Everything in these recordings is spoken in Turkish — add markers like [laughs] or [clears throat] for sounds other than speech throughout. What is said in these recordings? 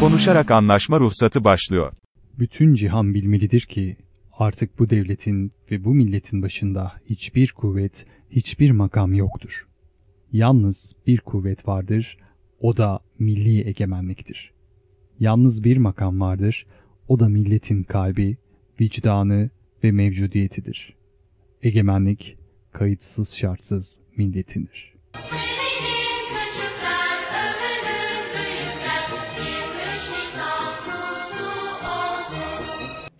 Konuşarak anlaşma ruhsatı başlıyor. Bütün cihan bilmelidir ki artık bu devletin ve bu milletin başında hiçbir kuvvet, hiçbir makam yoktur. Yalnız bir kuvvet vardır, o da milli egemenliktir. Yalnız bir makam vardır, o da milletin kalbi, vicdanı ve mevcudiyetidir. Egemenlik kayıtsız şartsız milletindir. Sevenin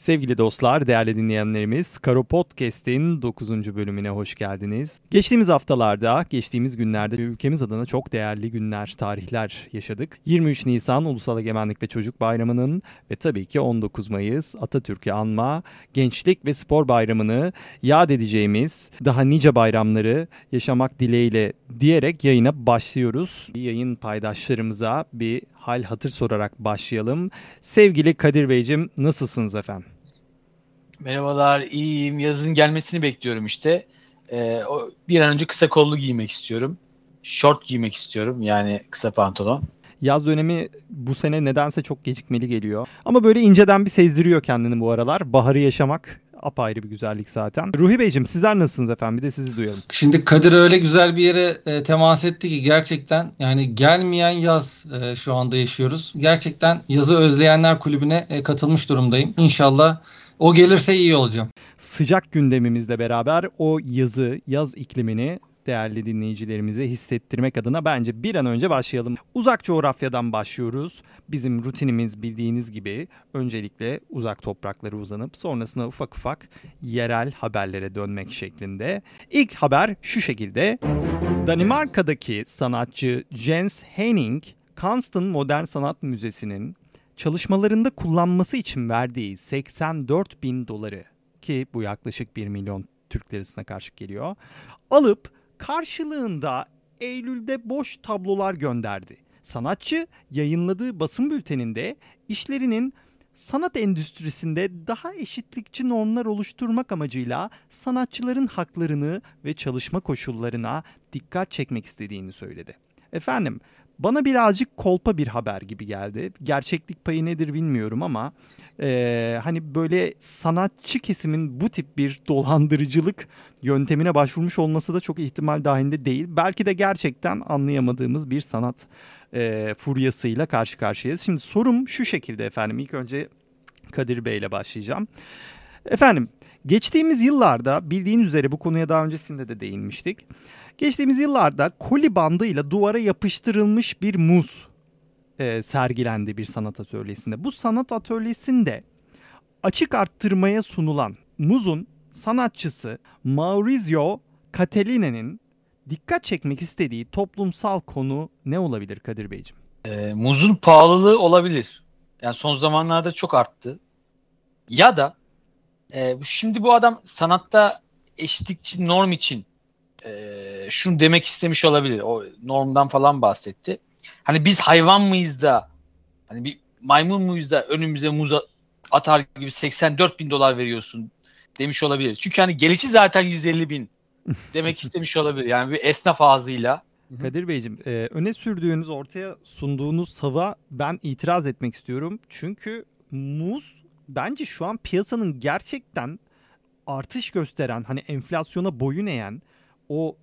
Sevgili dostlar, değerli dinleyenlerimiz, Karo Podcast'in 9. bölümüne hoş geldiniz. Geçtiğimiz haftalarda, geçtiğimiz günlerde ülkemiz adına çok değerli günler, tarihler yaşadık. 23 Nisan Ulusal Egemenlik ve Çocuk Bayramı'nın ve tabii ki 19 Mayıs Atatürk'ü anma, Gençlik ve Spor Bayramı'nı yad edeceğimiz daha nice bayramları yaşamak dileğiyle diyerek yayına başlıyoruz. Yayın paydaşlarımıza bir hal hatır sorarak başlayalım. Sevgili Kadir Beyciğim nasılsınız efendim? Merhabalar, iyiyim. Yazın gelmesini bekliyorum işte. Ee, o, bir an önce kısa kollu giymek istiyorum. Short giymek istiyorum yani kısa pantolon. Yaz dönemi bu sene nedense çok gecikmeli geliyor. Ama böyle inceden bir sezdiriyor kendini bu aralar. Baharı yaşamak apayrı bir güzellik zaten. Ruhi Beyciğim sizler nasılsınız efendim? Bir de sizi duyalım. Şimdi Kadir öyle güzel bir yere e, temas etti ki gerçekten yani gelmeyen yaz e, şu anda yaşıyoruz. Gerçekten yazı özleyenler kulübüne e, katılmış durumdayım. İnşallah o gelirse iyi olacağım. Sıcak gündemimizle beraber o yazı, yaz iklimini değerli dinleyicilerimize hissettirmek adına bence bir an önce başlayalım. Uzak coğrafyadan başlıyoruz. Bizim rutinimiz bildiğiniz gibi öncelikle uzak topraklara uzanıp sonrasında ufak ufak yerel haberlere dönmek şeklinde. İlk haber şu şekilde. Danimarka'daki sanatçı Jens Henning, Kanston Modern Sanat Müzesi'nin çalışmalarında kullanması için verdiği 84 bin doları ki bu yaklaşık 1 milyon Türk lirasına karşılık geliyor. Alıp karşılığında Eylül'de boş tablolar gönderdi. Sanatçı yayınladığı basın bülteninde işlerinin sanat endüstrisinde daha eşitlikçi normlar oluşturmak amacıyla sanatçıların haklarını ve çalışma koşullarına dikkat çekmek istediğini söyledi. Efendim bana birazcık kolpa bir haber gibi geldi. Gerçeklik payı nedir bilmiyorum ama e, hani böyle sanatçı kesimin bu tip bir dolandırıcılık yöntemine başvurmuş olması da çok ihtimal dahilinde değil. Belki de gerçekten anlayamadığımız bir sanat e, furyasıyla karşı karşıyayız. Şimdi sorum şu şekilde efendim. İlk önce Kadir Bey ile başlayacağım. Efendim geçtiğimiz yıllarda bildiğiniz üzere bu konuya daha öncesinde de değinmiştik. Geçtiğimiz yıllarda koli bandıyla duvara yapıştırılmış bir muz e, sergilendi bir sanat atölyesinde. Bu sanat atölyesinde açık arttırmaya sunulan muzun sanatçısı Maurizio Cataline'nin dikkat çekmek istediği toplumsal konu ne olabilir Kadir Beyciğim? Ee, muzun pahalılığı olabilir. Yani son zamanlarda çok arttı. Ya da e, şimdi bu adam sanatta eşitlikçi norm için e, şunu demek istemiş olabilir. O normdan falan bahsetti. Hani biz hayvan mıyız da hani bir maymun muyuz da önümüze muz atar gibi 84 bin dolar veriyorsun demiş olabilir. Çünkü hani gelişi zaten 150 bin demek [laughs] istemiş olabilir. Yani bir esnaf ağzıyla. Kadir Beyciğim e, öne sürdüğünüz ortaya sunduğunuz sava ben itiraz etmek istiyorum. Çünkü muz bence şu an piyasanın gerçekten artış gösteren hani enflasyona boyun eğen o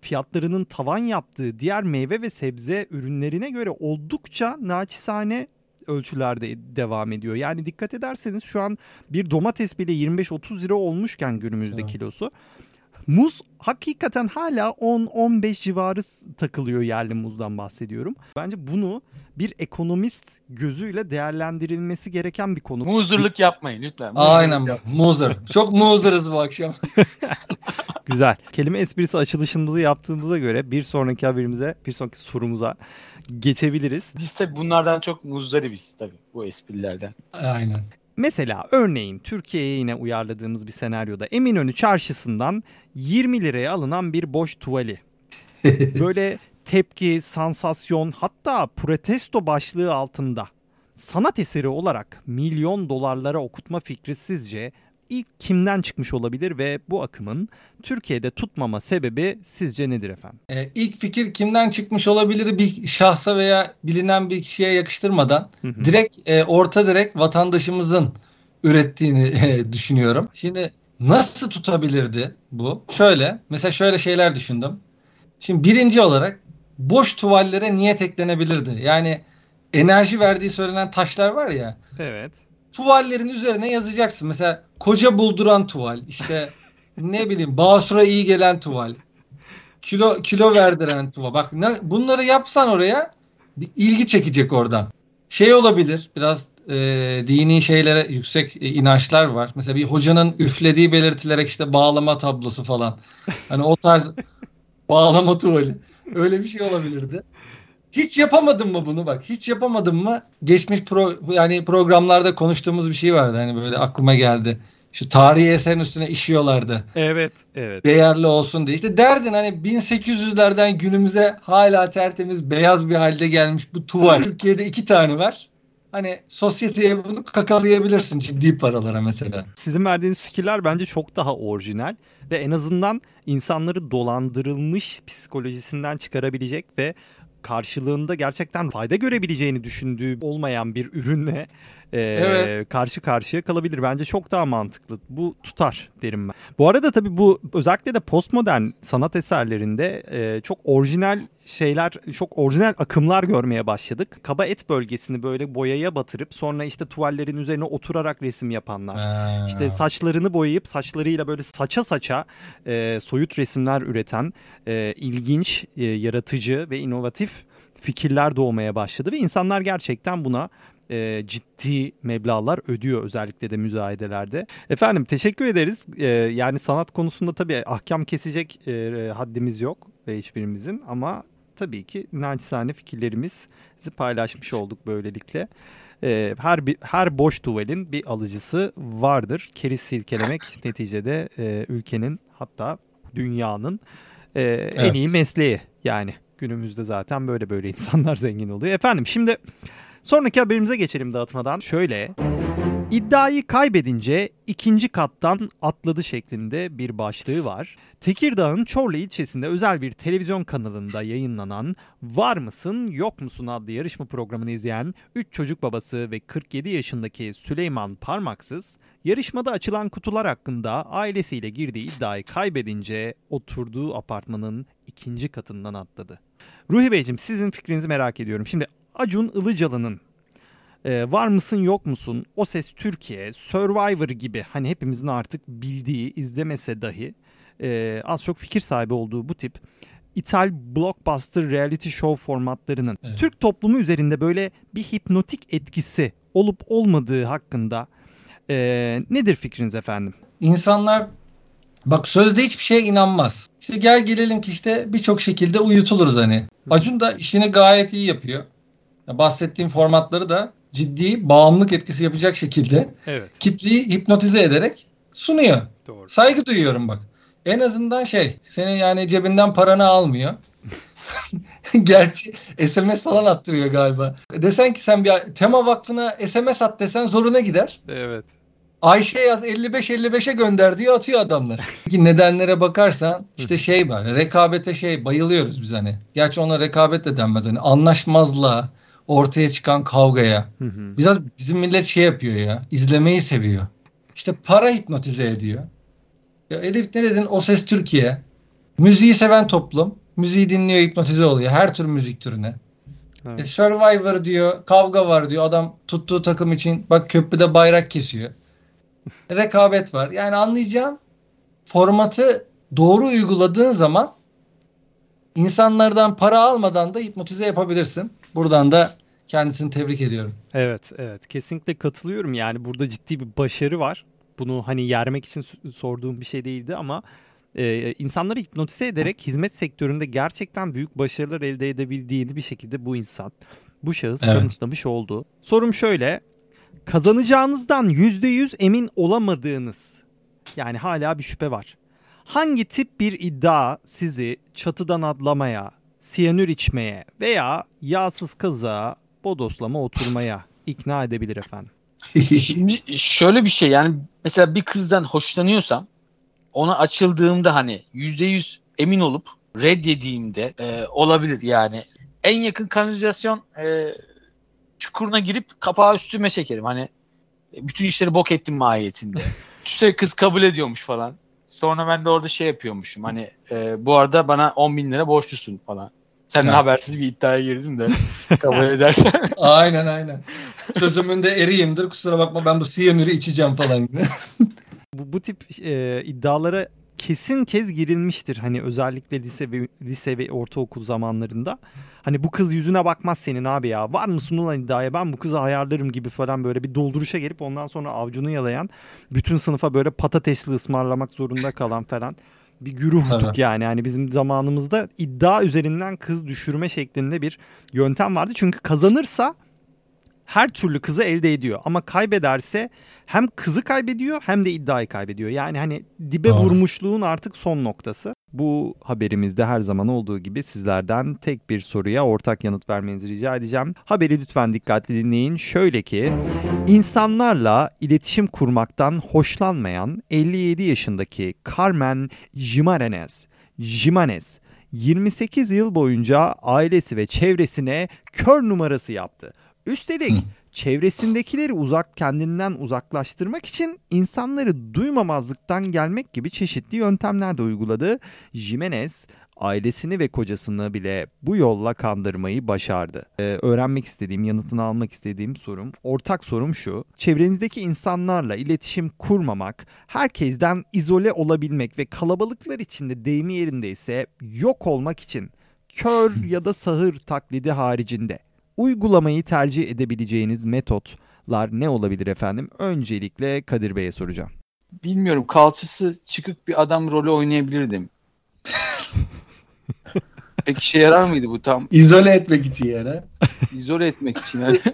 fiyatlarının tavan yaptığı diğer meyve ve sebze ürünlerine göre oldukça naçizane ölçülerde devam ediyor. Yani dikkat ederseniz şu an bir domates bile 25-30 lira olmuşken günümüzde Evet. kilosu. Muz hakikaten hala 10-15 civarı takılıyor yerli muzdan bahsediyorum. Bence bunu bir ekonomist gözüyle değerlendirilmesi gereken bir konu. Muzurluk yapmayın lütfen. Muzurluk Aynen muzır. Çok muzırız bu akşam. [laughs] Güzel. Kelime esprisi açılışımızı yaptığımıza göre bir sonraki haberimize, bir sonraki sorumuza geçebiliriz. Biz tabii bunlardan çok muzdaribiz tabii bu esprilerden. Aynen. Mesela örneğin Türkiye'ye yine uyarladığımız bir senaryoda Eminönü çarşısından 20 liraya alınan bir boş tuvali. [laughs] Böyle tepki, sansasyon hatta protesto başlığı altında sanat eseri olarak milyon dolarlara okutma fikri sizce ilk kimden çıkmış olabilir ve bu akımın Türkiye'de tutmama sebebi sizce nedir efendim? Ee, ilk fikir kimden çıkmış olabilir bir şahsa veya bilinen bir kişiye yakıştırmadan Hı hı. direkt e, orta direkt vatandaşımızın ürettiğini [laughs] e, düşünüyorum. Şimdi nasıl tutabilirdi bu? Şöyle mesela şöyle şeyler düşündüm. Şimdi birinci olarak boş tuvallere niyet eklenebilirdi. Yani enerji verdiği söylenen taşlar var ya Evet. Tuvallerin üzerine yazacaksın. Mesela koca bulduran tuval, işte ne bileyim basura iyi gelen tuval, kilo kilo verdiren tuval. Bak ne, bunları yapsan oraya bir ilgi çekecek oradan. Şey olabilir biraz e, dini şeylere yüksek e, inançlar var. Mesela bir hocanın üflediği belirtilerek işte bağlama tablosu falan. Hani o tarz [laughs] bağlama tuvali. Öyle bir şey olabilirdi. Hiç yapamadın mı bunu bak? Hiç yapamadın mı? Geçmiş pro, yani programlarda konuştuğumuz bir şey vardı. Hani böyle aklıma geldi. Şu tarihi eserin üstüne işiyorlardı. Evet, evet. Değerli olsun diye. İşte derdin hani 1800'lerden günümüze hala tertemiz beyaz bir halde gelmiş bu tuval. Türkiye'de iki tane var. Hani sosyeteye bunu kakalayabilirsin ciddi paralara mesela. Sizin verdiğiniz fikirler bence çok daha orijinal ve en azından insanları dolandırılmış psikolojisinden çıkarabilecek ve karşılığında gerçekten fayda görebileceğini düşündüğü olmayan bir ürünle e, Evet. karşı karşıya kalabilir. Bence çok daha mantıklı. Bu tutar derim ben. Bu arada tabii bu özellikle de postmodern sanat eserlerinde e, çok orijinal şeyler, çok orijinal akımlar görmeye başladık. Kaba et bölgesini böyle boyaya batırıp sonra işte tuvallerin üzerine oturarak resim yapanlar. İşte saçlarını boyayıp saçlarıyla böyle saça saça e, soyut resimler üreten e, ilginç, e, yaratıcı ve inovatif fikirler doğmaya başladı ve insanlar gerçekten buna e, ciddi meblağlar ödüyor özellikle de müzayedelerde. Efendim teşekkür ederiz. E, yani sanat konusunda tabii ahkam kesecek e, haddimiz yok ve hiçbirimizin ama tabii ki naçizane fikirlerimizi paylaşmış olduk böylelikle. E, her bir, her boş tuvalin bir alıcısı vardır. Keriz silkelemek [laughs] neticede e, ülkenin hatta dünyanın e, en Evet. iyi mesleği yani. Günümüzde zaten böyle böyle insanlar [laughs] zengin oluyor. Efendim şimdi sonraki haberimize geçelim dağıtmadan. Şöyle iddiayı kaybedince ikinci kattan atladı şeklinde bir başlığı var. Tekirdağ'ın Çorlu ilçesinde özel bir televizyon kanalında yayınlanan Var mısın yok musun adlı yarışma programını izleyen 3 çocuk babası ve 47 yaşındaki Süleyman Parmaksız yarışmada açılan kutular hakkında ailesiyle girdiği iddiayı kaybedince oturduğu apartmanın ikinci katından atladı. Ruhi Beyciğim sizin fikrinizi merak ediyorum. Şimdi Acun Ilıcalı'nın e, var mısın yok musun? O Ses Türkiye, Survivor gibi hani hepimizin artık bildiği, izlemese dahi e, az çok fikir sahibi olduğu bu tip ithal blockbuster reality show formatlarının Evet. Türk toplumu üzerinde böyle bir hipnotik etkisi olup olmadığı hakkında e, nedir fikriniz efendim? İnsanlar bak sözde hiçbir şeye inanmaz. İşte gel gelelim ki işte birçok şekilde uyutuluruz hani. Acun da işini gayet iyi yapıyor. Bahsettiğim formatları da ciddi bağımlılık etkisi yapacak şekilde Evet. kitleyi hipnotize ederek sunuyor. Doğru. Saygı duyuyorum bak. En azından şey senin yani cebinden paranı almıyor. [laughs] Gerçi SMS falan attırıyor galiba. Desen ki sen bir tema vakfına SMS at desen zoruna gider. Evet. Ayşe yaz 55-55'e gönder diyor atıyor adamlar. Peki nedenlere bakarsan işte şey var rekabete şey bayılıyoruz biz hani. Gerçi ona rekabet de denmez hani anlaşmazlığa ortaya çıkan kavgaya. Hı hı. Biraz bizim millet şey yapıyor ya izlemeyi seviyor. İşte para hipnotize ediyor. Ya Elif ne dedin o ses Türkiye. Müziği seven toplum. Müziği dinliyor hipnotize oluyor her tür müzik türüne. Evet. E, Survivor diyor, kavga var diyor. Adam tuttuğu takım için bak köprüde bayrak kesiyor. [laughs] Rekabet var. Yani anlayacağın formatı doğru uyguladığın zaman insanlardan para almadan da hipnotize yapabilirsin. Buradan da kendisini tebrik ediyorum. Evet, evet. Kesinlikle katılıyorum. Yani burada ciddi bir başarı var. Bunu hani yermek için sorduğum bir şey değildi ama e, insanları hipnotize ederek hizmet sektöründe gerçekten büyük başarılar elde edebildiğini bir şekilde bu insan, bu şahıs Evet. kanıtlamış oldu. Sorum şöyle. Kazanacağınızdan %100 emin olamadığınız yani hala bir şüphe var. Hangi tip bir iddia sizi çatıdan atlamaya, siyanür içmeye veya yağsız kızığa bodoslama oturmaya ikna edebilir efendim? [laughs] Şimdi şöyle bir şey yani mesela bir kızdan hoşlanıyorsam ona açıldığımda hani yüzde yüz emin olup reddediğimde e, olabilir yani. En yakın kanalizasyon e, çukuruna girip kapağı üstüme çekerim. Hani e, bütün işleri bok ettim mahiyetinde. [laughs] Üstelik kız kabul ediyormuş falan. Sonra ben de orada şey yapıyormuşum. Hani e, bu arada bana 10 bin lira borçlusun falan. Seninle Ha. habersiz bir iddiaya girdim de [laughs] kabul edersen. aynen aynen. Sözümün de eriyimdir. Kusura bakma ben bu siyanürü içeceğim falan gibi. Bu, bu tip e, iddialara kesin kez girilmiştir. Hani özellikle lise ve lise ve ortaokul zamanlarında. Hani bu kız yüzüne bakmaz senin abi ya. Var mısın ulan iddiaya ben bu kızı ayarlarım gibi falan böyle bir dolduruşa gelip ondan sonra avcunu yalayan bütün sınıfa böyle patatesli ısmarlamak zorunda kalan falan bir güruhduk Tabii. yani. Yani bizim zamanımızda iddia üzerinden kız düşürme şeklinde bir yöntem vardı. Çünkü kazanırsa her türlü kızı elde ediyor ama kaybederse hem kızı kaybediyor hem de iddiayı kaybediyor. Yani hani dibe Doğru. vurmuşluğun artık son noktası. Bu haberimizde her zaman olduğu gibi sizlerden tek bir soruya ortak yanıt vermenizi rica edeceğim. Haberi lütfen dikkatli dinleyin. Şöyle ki insanlarla iletişim kurmaktan hoşlanmayan 57 yaşındaki Carmen Jimenez, Jimenez 28 yıl boyunca ailesi ve çevresine kör numarası yaptı. Üstelik Hı. çevresindekileri uzak kendinden uzaklaştırmak için insanları duymamazlıktan gelmek gibi çeşitli yöntemler de uyguladı. Jimenez ailesini ve kocasını bile bu yolla kandırmayı başardı. Ee, öğrenmek istediğim, yanıtını almak istediğim sorum, ortak sorum şu. Çevrenizdeki insanlarla iletişim kurmamak, herkesten izole olabilmek ve kalabalıklar içinde deyimi yerindeyse yok olmak için kör ya da sahır taklidi haricinde uygulamayı tercih edebileceğiniz metotlar ne olabilir efendim? Öncelikle Kadir Bey'e soracağım. Bilmiyorum kalçası çıkık bir adam rolü oynayabilirdim. [laughs] Peki işe yarar mıydı bu tam İzole etmek için yani. izole etmek için? Yani. [laughs]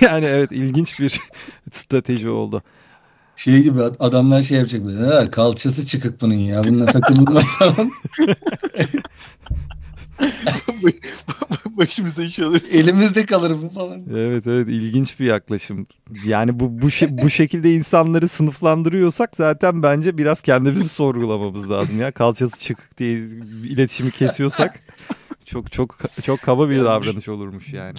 Yani evet ilginç bir strateji oldu. Şey gibi ad- adamlar şey yapacak böyle. "Ha, kalçası çıkık bunun ya. Bununla takılmaz falan. [laughs] [laughs] Başımıza iş alır. Elimizde kalır bu falan. Evet evet ilginç bir yaklaşım. Yani bu bu şe- bu şekilde insanları sınıflandırıyorsak zaten bence biraz kendimizi sorgulamamız lazım ya. Kalçası çıkık diye iletişimi kesiyorsak çok çok çok kaba bir davranış olurmuş yani.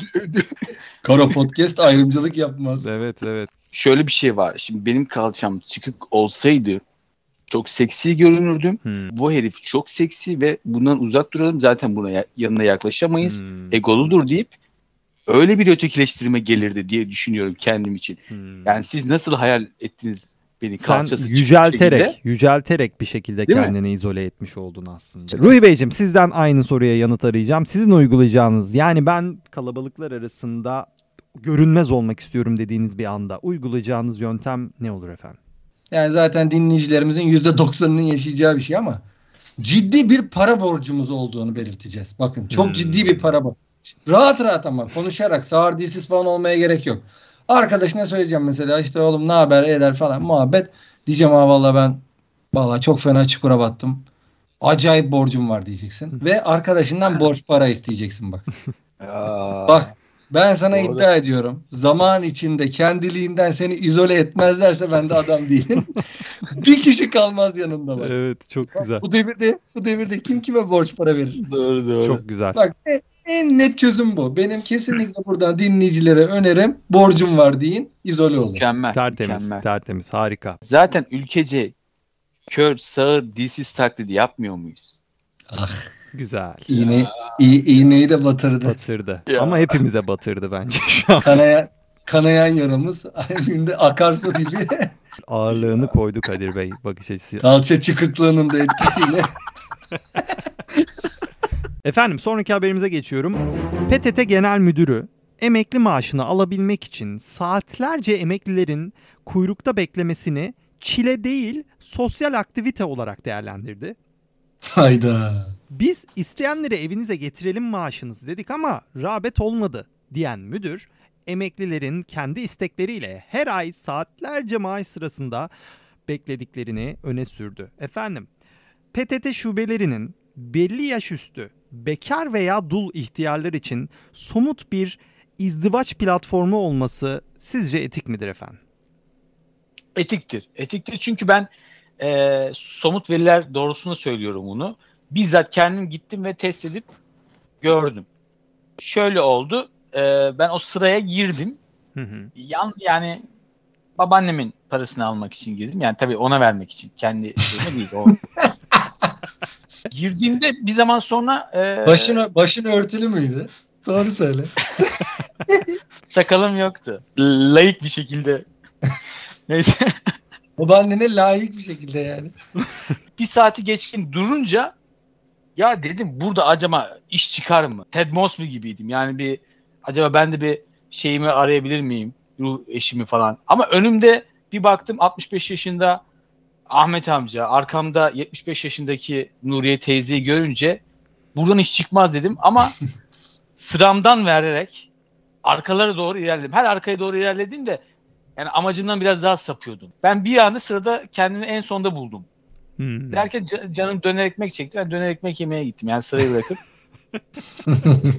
[laughs] Karo Podcast ayrımcılık yapmaz. Evet evet. Şöyle bir şey var. Şimdi benim kalçam çıkık olsaydı çok seksi görünürdüm. Hmm. Bu herif çok seksi ve bundan uzak duralım. Zaten buna ya- yanına yaklaşamayız. Hmm. Egoludur deyip öyle bir ötekileştirme gelirdi diye düşünüyorum kendim için. Hmm. Yani siz nasıl hayal ettiniz beni Sen yücelterek, şekilde? yücelterek bir şekilde Değil mi? kendini izole etmiş oldun aslında. Ruhi Beyciğim sizden aynı soruya yanıt arayacağım. Sizin uygulayacağınız yani ben kalabalıklar arasında görünmez olmak istiyorum dediğiniz bir anda uygulayacağınız yöntem ne olur efendim? Yani zaten dinleyicilerimizin %90'ının yaşayacağı bir şey ama ciddi bir para borcumuz olduğunu belirteceğiz. Bakın çok Hmm. ciddi bir para borcu. Rahat rahat ama konuşarak sağır dilsiz falan olmaya gerek yok. Arkadaşına söyleyeceğim mesela işte oğlum ne haber eder falan muhabbet. Diyeceğim ha valla ben valla çok fena çukura battım. Acayip borcum var diyeceksin. Ve arkadaşından [laughs] borç para isteyeceksin bak. Bak ben sana Doğru. iddia ediyorum. Zaman içinde kendiliğinden seni izole etmezlerse ben de adam değilim. [laughs] bir kişi kalmaz yanında bak. Evet çok güzel. Bu devirde bu devirde kim kime borç para verir? doğru doğru. Çok güzel. Bak en, en net çözüm bu. Benim kesinlikle buradan dinleyicilere önerim borcum var deyin izole olun. mükemmel. Tertemiz, mükemmel. tertemiz, harika. Zaten ülkece kör, sağır, dilsiz taklidi yapmıyor muyuz? Güzel. İğne, i- iğneyi de batırdı. Batırdı. Ya. Ama hepimize batırdı bence şu an. Kanayan, kanayan yaramız [laughs] şimdi akarsu gibi [laughs] Ağırlığını koydu Kadir Bey bakış açısı. kalça çıkıklığının da etkisiyle. [laughs] Efendim sonraki haberimize geçiyorum. PTT Genel Müdürü emekli maaşını alabilmek için saatlerce emeklilerin kuyrukta beklemesini çile değil sosyal aktivite olarak değerlendirdi. [laughs] Hayda. Biz isteyenleri evinize getirelim maaşınızı dedik ama rağbet olmadı diyen müdür emeklilerin kendi istekleriyle her ay saatlerce maaş sırasında beklediklerini öne sürdü. Efendim PTT şubelerinin belli yaş üstü, bekar veya dul ihtiyarlar için somut bir izdivaç platformu olması sizce etik midir efendim? Etiktir. Etiktir çünkü ben e, somut veriler doğrusunu söylüyorum bunu. Bizzat kendim gittim ve test edip gördüm. Şöyle oldu. e, ben o sıraya girdim. Hı hı. Yan, yani babaannemin parasını almak için girdim. Yani tabii ona vermek için. Kendi şeyime değil. O. [laughs] Girdiğimde bir zaman sonra e, Başın, başın örtülü müydü? Doğru söyle. [laughs] sakalım yoktu. Layık bir şekilde. [laughs] Neyse. Babaannene layık bir şekilde yani. [laughs] bir saati geçkin durunca ya dedim burada acaba iş çıkar mı? Ted Mosby gibiydim. Yani bir acaba ben de bir şeyimi arayabilir miyim? Ruh eşimi falan. Ama önümde bir baktım 65 yaşında Ahmet amca, arkamda 75 yaşındaki Nuriye teyzeyi görünce buradan iş çıkmaz dedim ama [laughs] sıramdan vererek arkalara doğru ilerledim. Her arkaya doğru ilerlediğimde yani amacımdan biraz daha sapıyordum. Ben bir anda sırada kendimi en sonda buldum. Hmm. Derken ca- canım döner ekmek çekti. Ben döner ekmek yemeye gittim. Yani sırayı bırakıp [laughs]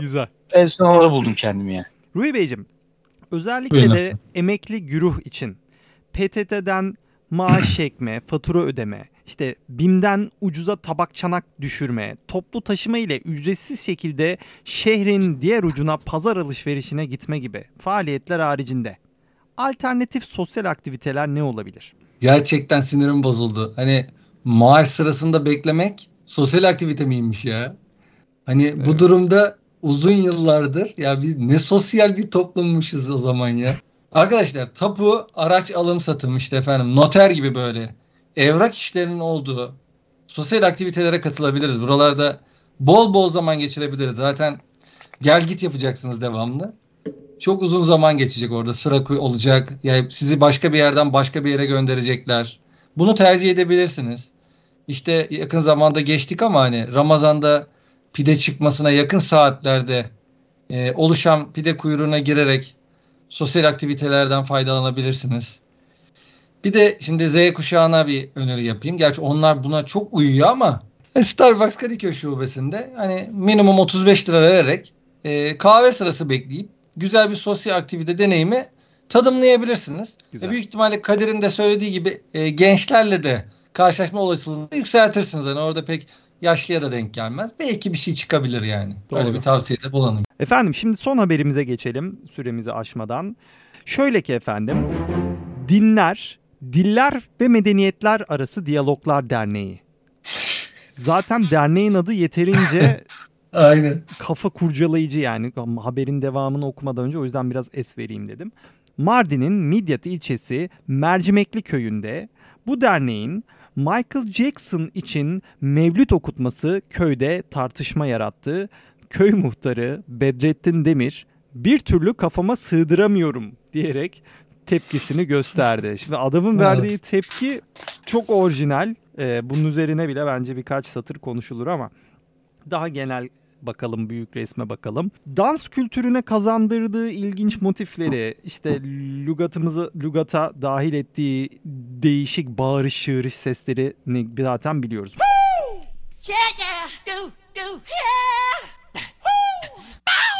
Güzel. en son orada buldum kendimi yani. Ruhi Beyciğim, özellikle Buyurun de emekli güruh için PTT'den maaş [clears throat] çekme, fatura ödeme, işte BİM'den ucuza tabak çanak düşürme, toplu taşıma ile ücretsiz şekilde şehrin diğer ucuna pazar alışverişine gitme gibi faaliyetler haricinde alternatif sosyal aktiviteler ne olabilir? Gerçekten sinirim bozuldu. Hani maaş sırasında beklemek sosyal aktivite miymiş ya? Hani bu Evet. durumda uzun yıllardır ya biz ne sosyal bir toplummuşuz o zaman ya. Arkadaşlar tapu araç alım satım işte efendim noter gibi böyle evrak işlerinin olduğu sosyal aktivitelere katılabiliriz. Buralarda bol bol zaman geçirebiliriz. Zaten gel git yapacaksınız devamlı. Çok uzun zaman geçecek orada sıra olacak. Yani sizi başka bir yerden başka bir yere gönderecekler. Bunu tercih edebilirsiniz. İşte yakın zamanda geçtik ama hani Ramazan'da pide çıkmasına yakın saatlerde e, oluşan pide kuyruğuna girerek sosyal aktivitelerden faydalanabilirsiniz. Bir de şimdi Z kuşağına bir öneri yapayım. Gerçi onlar buna çok uyuyor ama [laughs] Starbucks Kadıköy şubesinde hani minimum 35 lira vererek e, kahve sırası bekleyip güzel bir sosyal aktivite deneyimi tadımlayabilirsiniz. Güzel. Ve büyük ihtimalle Kadir'in de söylediği gibi e, gençlerle de karşılaşma olasılığını yükseltirsiniz. Hani orada pek yaşlıya da denk gelmez. Belki bir şey çıkabilir yani. Doğru. bir tavsiyede bulunayım. Efendim şimdi son haberimize geçelim süremizi aşmadan. Şöyle ki efendim, Dinler, Diller ve Medeniyetler Arası Diyaloglar Derneği. Zaten derneğin adı yeterince [laughs] Aynen. kafa kurcalayıcı yani haberin devamını okumadan önce o yüzden biraz es vereyim dedim. Mardin'in Midyat ilçesi Mercimekli köyünde bu derneğin Michael Jackson için mevlüt okutması köyde tartışma yarattı. Köy muhtarı Bedrettin Demir bir türlü kafama sığdıramıyorum diyerek tepkisini gösterdi. Şimdi adamın verdiği tepki çok orijinal. Ee, bunun üzerine bile bence birkaç satır konuşulur ama daha genel bakalım büyük resme bakalım. Dans kültürüne kazandırdığı ilginç motifleri işte lügatımızı lügata dahil ettiği değişik bağırış çığırış seslerini zaten biliyoruz.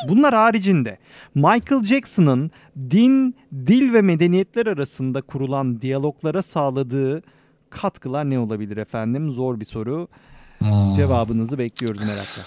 Bunlar haricinde Michael Jackson'ın din, dil ve medeniyetler arasında kurulan diyaloglara sağladığı katkılar ne olabilir efendim? Zor bir soru. Hmm. Cevabınızı bekliyoruz merakla.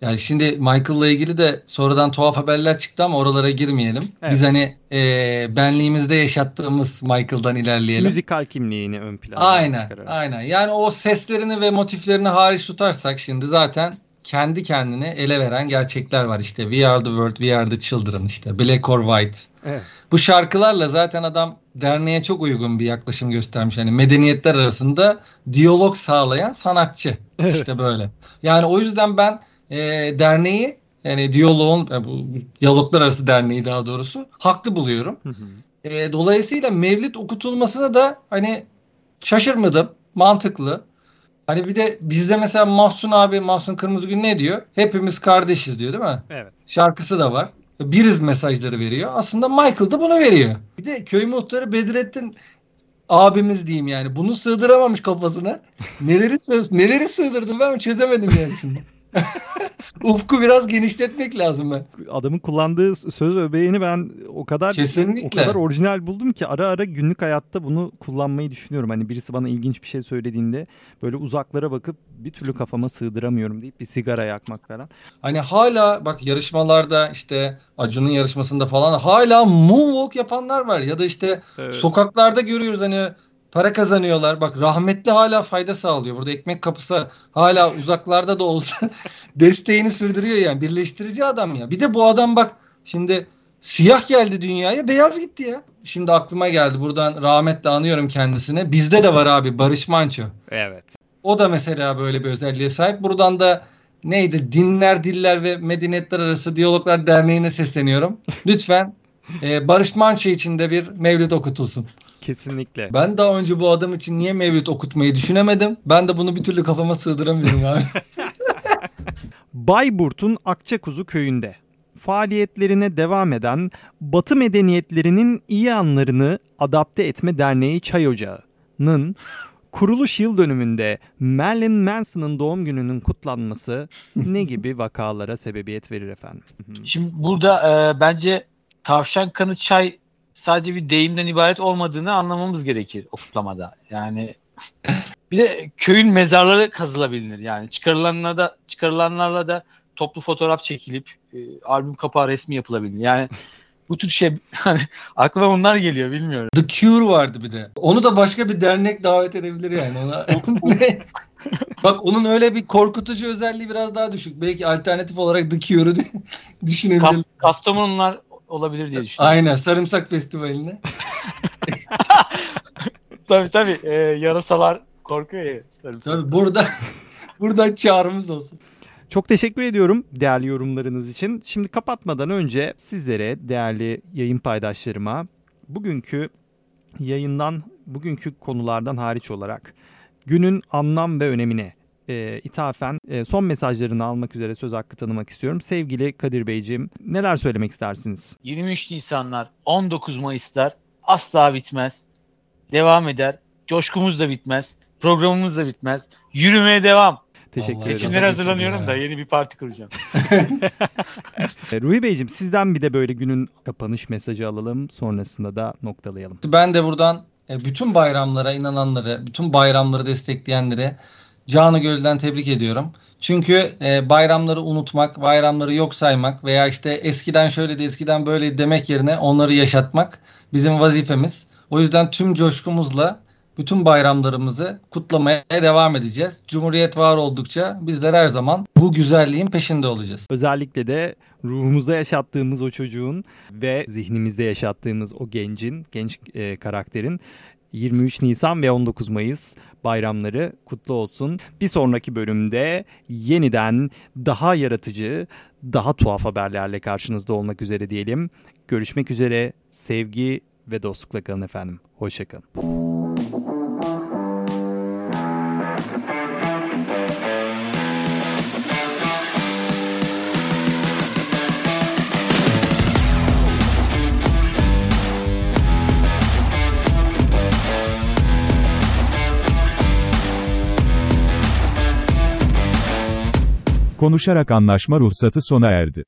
Yani şimdi Michael'la ilgili de sonradan tuhaf haberler çıktı ama oralara girmeyelim. Evet. Biz hani e, benliğimizde yaşattığımız Michael'dan ilerleyelim. Müzikal kimliğini ön plana Aynen, çıkararak. aynen. Yani o seslerini ve motiflerini hariç tutarsak şimdi zaten kendi kendine ele veren gerçekler var işte. We are the world, we are the children işte. Black or white. Evet. Bu şarkılarla zaten adam derneğe çok uygun bir yaklaşım göstermiş. Yani medeniyetler arasında diyalog sağlayan sanatçı. Evet. İşte böyle. Yani o yüzden ben e, derneği yani diyaloğun e, bu diyaloglar arası derneği daha doğrusu haklı buluyorum. Hı hı. E, dolayısıyla mevlid okutulmasına da hani şaşırmadım. Mantıklı. Hani bir de bizde mesela Mahsun abi, Mahsun Kırmızıgül ne diyor? Hepimiz kardeşiz diyor değil mi? Evet. Şarkısı da var. Biriz mesajları veriyor. Aslında Michael da bunu veriyor. Bir de köy muhtarı Bedrettin abimiz diyeyim yani. Bunu sığdıramamış kafasına. [laughs] Neleri sığ neleri sığdırdım ben çözemedim yani şimdi. [laughs] [laughs] Ufku biraz genişletmek lazım ben. Adamın kullandığı söz öbeğini ben o kadar Kesinlikle. o kadar orijinal buldum ki ara ara günlük hayatta bunu kullanmayı düşünüyorum. Hani birisi bana ilginç bir şey söylediğinde böyle uzaklara bakıp bir türlü kafama sığdıramıyorum deyip bir sigara yakmak falan. Hani hala bak yarışmalarda işte Acun'un yarışmasında falan hala moonwalk yapanlar var. Ya da işte sokaklarda görüyoruz hani para kazanıyorlar. Bak rahmetli hala fayda sağlıyor. Burada ekmek kapısı hala uzaklarda da olsa [laughs] desteğini sürdürüyor yani. Birleştirici adam ya. Bir de bu adam bak şimdi siyah geldi dünyaya beyaz gitti ya. Şimdi aklıma geldi buradan rahmetle anıyorum kendisine. Bizde de var abi Barış Manço. Evet. O da mesela böyle bir özelliğe sahip. Buradan da neydi? Dinler, Diller ve Medeniyetler Arası Diyaloglar Derneği'ne sesleniyorum. Lütfen e, Barış Manço için de bir mevlüt okutulsun. Kesinlikle. Ben daha önce bu adam için niye mevlüt okutmayı düşünemedim. Ben de bunu bir türlü kafama sığdıramıyorum abi. [laughs] Bayburt'un Akçakuzu köyünde faaliyetlerine devam eden Batı medeniyetlerinin iyi anlarını adapte etme derneği Çay Ocağı'nın kuruluş yıl dönümünde Marilyn Manson'ın doğum gününün kutlanması ne gibi vakalara sebebiyet verir efendim? Şimdi burada e, bence tavşan kanı çay sadece bir deyimden ibaret olmadığını anlamamız gerekir o kutlamada. Yani bir de köyün mezarları kazılabilir. Yani çıkarılanlarla da çıkarılanlarla da toplu fotoğraf çekilip e, albüm kapağı resmi yapılabilir. Yani bu tür şey [laughs] hani aklıma bunlar geliyor bilmiyorum. The Cure vardı bir de. Onu da başka bir dernek davet edebilir yani. Ona... [laughs] Bak onun öyle bir korkutucu özelliği biraz daha düşük. Belki alternatif olarak The Cure'u [laughs] düşünebiliriz. Kas, Kastamonular olabilir diye düşünüyorum. Aynen Sarımsak Festivali'ne. [laughs] Tabii tabii. E, yarasalar korkuyor ya. sarımsak. Tabii burada [laughs] buradan çağrımız olsun. Çok teşekkür ediyorum değerli yorumlarınız için. Şimdi kapatmadan önce sizlere değerli yayın paydaşlarıma bugünkü yayından, bugünkü konulardan hariç olarak günün anlam ve önemine e, ithafen e, son mesajlarını almak üzere söz hakkı tanımak istiyorum. Sevgili Kadir Beyciğim neler söylemek istersiniz? 23 Nisanlar, 19 Mayıslar asla bitmez. Devam eder. Coşkumuz da bitmez. Programımız da bitmez. Yürümeye devam. Teşekkür ederim. Seçimlere hazırlanıyorum ederim da ya. yeni bir parti kuracağım. [laughs] [laughs] Ruhi Beyciğim sizden bir de böyle günün kapanış mesajı alalım. Sonrasında da noktalayalım. Ben de buradan e, bütün bayramlara inananları, bütün bayramları destekleyenleri canı gönülden tebrik ediyorum. Çünkü e, bayramları unutmak, bayramları yok saymak veya işte eskiden şöyleydi, eskiden böyle demek yerine onları yaşatmak bizim vazifemiz. O yüzden tüm coşkumuzla bütün bayramlarımızı kutlamaya devam edeceğiz. Cumhuriyet var oldukça bizler her zaman bu güzelliğin peşinde olacağız. Özellikle de ruhumuzda yaşattığımız o çocuğun ve zihnimizde yaşattığımız o gencin, genç e, karakterin 23 Nisan ve 19 Mayıs bayramları kutlu olsun. Bir sonraki bölümde yeniden daha yaratıcı, daha tuhaf haberlerle karşınızda olmak üzere diyelim. Görüşmek üzere. Sevgi ve dostlukla kalın efendim. Hoşçakalın. Konuşarak anlaşma ruhsatı sona erdi.